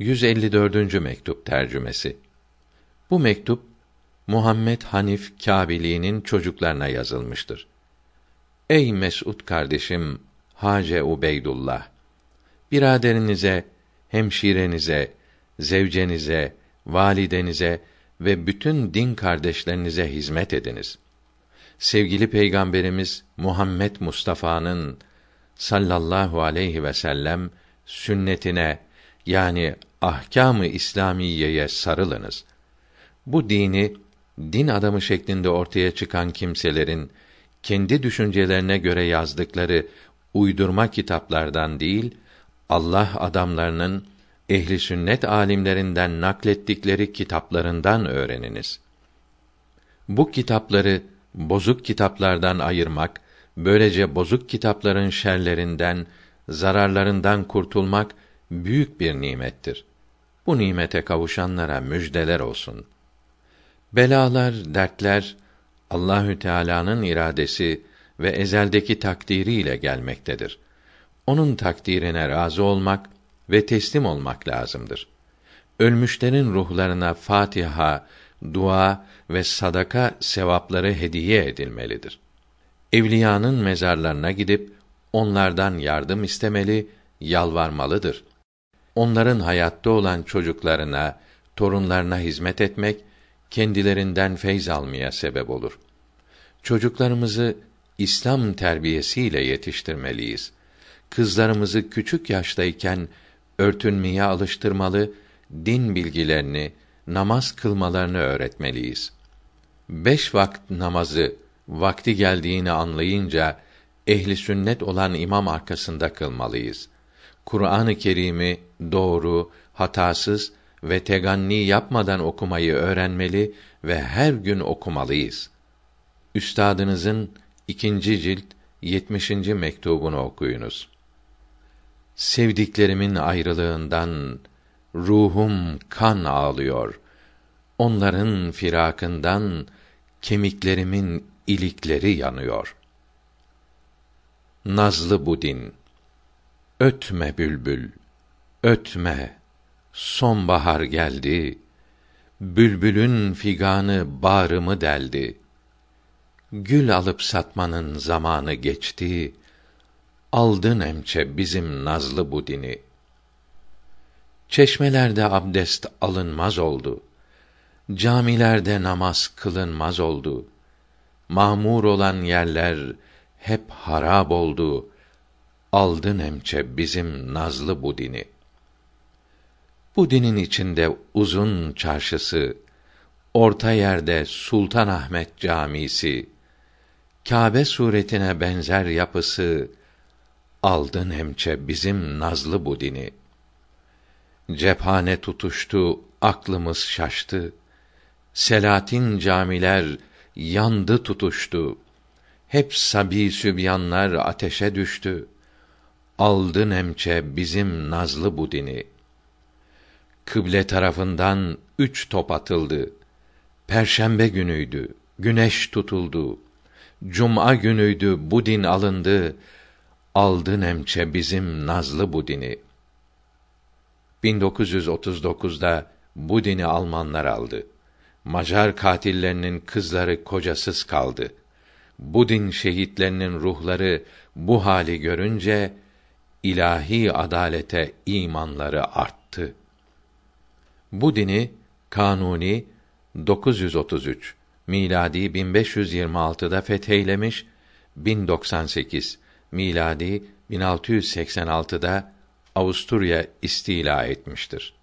154. mektup tercümesi. Bu mektup Muhammed Hanif Kâbili'nin çocuklarına yazılmıştır. Ey Mes'ud kardeşim Hace Ubeydullah biraderinize, hemşirenize, zevcenize, validenize ve bütün din kardeşlerinize hizmet ediniz. Sevgili Peygamberimiz Muhammed Mustafa'nın sallallahu aleyhi ve sellem sünnetine yani ahkâm-ı İslamiyeye sarılınız. Bu dini din adamı şeklinde ortaya çıkan kimselerin kendi düşüncelerine göre yazdıkları uydurma kitaplardan değil, Allah adamlarının ehli sünnet alimlerinden naklettikleri kitaplarından öğreniniz. Bu kitapları bozuk kitaplardan ayırmak, böylece bozuk kitapların şerlerinden, zararlarından kurtulmak büyük bir nimettir. Bu nimete kavuşanlara müjdeler olsun. Belalar, dertler Allahü Teala'nın iradesi ve ezeldeki takdiriyle gelmektedir. Onun takdirine razı olmak ve teslim olmak lazımdır. Ölmüşlerin ruhlarına Fatiha, dua ve sadaka sevapları hediye edilmelidir. Evliyanın mezarlarına gidip onlardan yardım istemeli, yalvarmalıdır. Onların hayatta olan çocuklarına, torunlarına hizmet etmek kendilerinden feyz almaya sebep olur. Çocuklarımızı İslam terbiyesiyle yetiştirmeliyiz. Kızlarımızı küçük yaştayken örtünmeye alıştırmalı, din bilgilerini, namaz kılmalarını öğretmeliyiz. Beş vakit namazı vakti geldiğini anlayınca ehli sünnet olan imam arkasında kılmalıyız. Kur'an-ı Kerim'i doğru, hatasız ve teganni yapmadan okumayı öğrenmeli ve her gün okumalıyız. Üstadınızın ikinci cilt 70. mektubunu okuyunuz. Sevdiklerimin ayrılığından ruhum kan ağlıyor. Onların firakından kemiklerimin ilikleri yanıyor. Nazlı Budin Ötme bülbül, ötme, sonbahar geldi, bülbülün figanı bağrımı deldi. Gül alıp satmanın zamanı geçti, aldın emçe bizim nazlı budini. Çeşmelerde abdest alınmaz oldu. Camilerde namaz kılınmaz oldu. Mamur olan yerler hep harab oldu. Aldın emçe bizim nazlı bu dini. Bu dinin içinde uzun çarşısı, orta yerde Sultan Ahmet Camisi, Kâbe suretine benzer yapısı, aldın emçe bizim nazlı bu dini. Cephane tutuştu, aklımız şaştı. Selatin camiler yandı tutuştu. Hep sabi sübyanlar ateşe düştü. Aldı nemçe bizim nazlı bu dini. Kıble tarafından üç top atıldı. Perşembe günüydü, güneş tutuldu. Cuma günüydü, bu din alındı. Aldı nemçe bizim nazlı bu dini. 1939'da bu dini Almanlar aldı. Macar katillerinin kızları kocasız kaldı. Bu din şehitlerinin ruhları bu hali görünce ilahi adalete imanları arttı. Bu dini Kanuni 933 miladi 1526'da fetheylemiş, 1098 miladi 1686'da Avusturya istila etmiştir.